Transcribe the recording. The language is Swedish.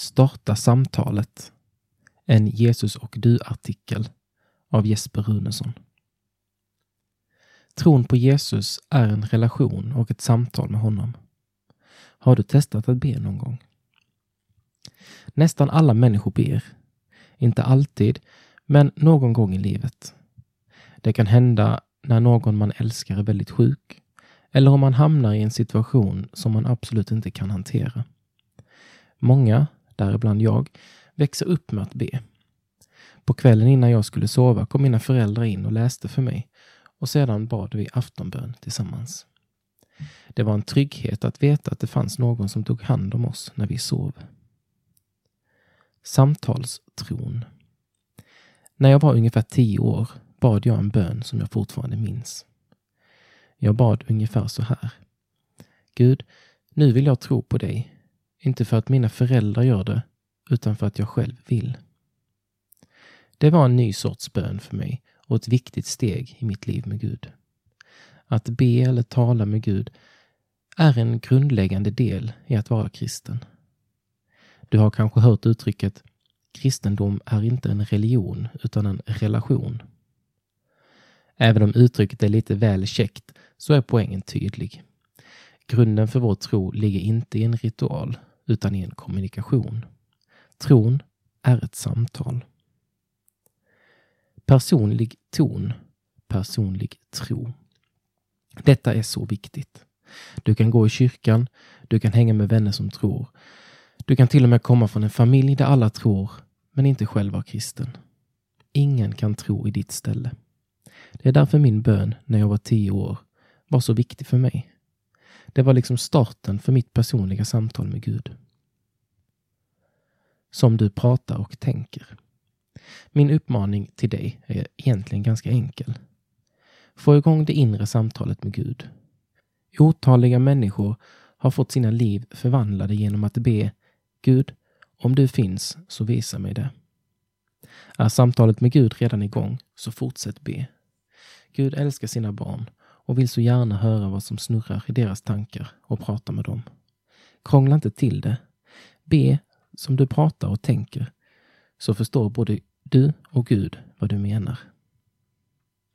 Starta samtalet. En Jesus och du-artikel av Jesper Runesson. Tron på Jesus är en relation och ett samtal med honom. Har du testat att be någon gång? Nästan alla människor ber. Inte alltid, men någon gång i livet. Det kan hända när någon man älskar är väldigt sjuk eller om man hamnar i en situation som man absolut inte kan hantera. Många, däribland jag, växa upp med att be. På kvällen innan jag skulle sova kom mina föräldrar in och läste för mig och sedan bad vi aftonbön tillsammans. Det var en trygghet att veta att det fanns någon som tog hand om oss när vi sov. Samtalstron. När jag var ungefär tio år bad jag en bön som jag fortfarande minns. Jag bad ungefär så här. Gud, nu vill jag tro på dig. Inte för att mina föräldrar gör det, utan för att jag själv vill. Det var en ny sorts bön för mig och ett viktigt steg i mitt liv med Gud. Att be eller tala med Gud är en grundläggande del i att vara kristen. Du har kanske hört uttrycket kristendom är inte en religion utan en relation. Även om uttrycket är lite väl käckt så är poängen tydlig. Grunden för vår tro ligger inte i en ritual utan i en kommunikation. Tron är ett samtal. Personlig ton, personlig tro. Detta är så viktigt. Du kan gå i kyrkan, du kan hänga med vänner som tror. Du kan till och med komma från en familj där alla tror, men inte själv var kristen. Ingen kan tro i ditt ställe. Det är därför min bön när jag var tio år var så viktig för mig. Det var liksom starten för mitt personliga samtal med Gud. Som du pratar och tänker. Min uppmaning till dig är egentligen ganska enkel. Få igång det inre samtalet med Gud. Otaliga människor har fått sina liv förvandlade genom att be Gud, om du finns så visa mig det. Är samtalet med Gud redan igång så fortsätt be. Gud älskar sina barn och vill så gärna höra vad som snurrar i deras tankar och prata med dem. Krångla inte till det. Be som du pratar och tänker, så förstår både du och Gud vad du menar.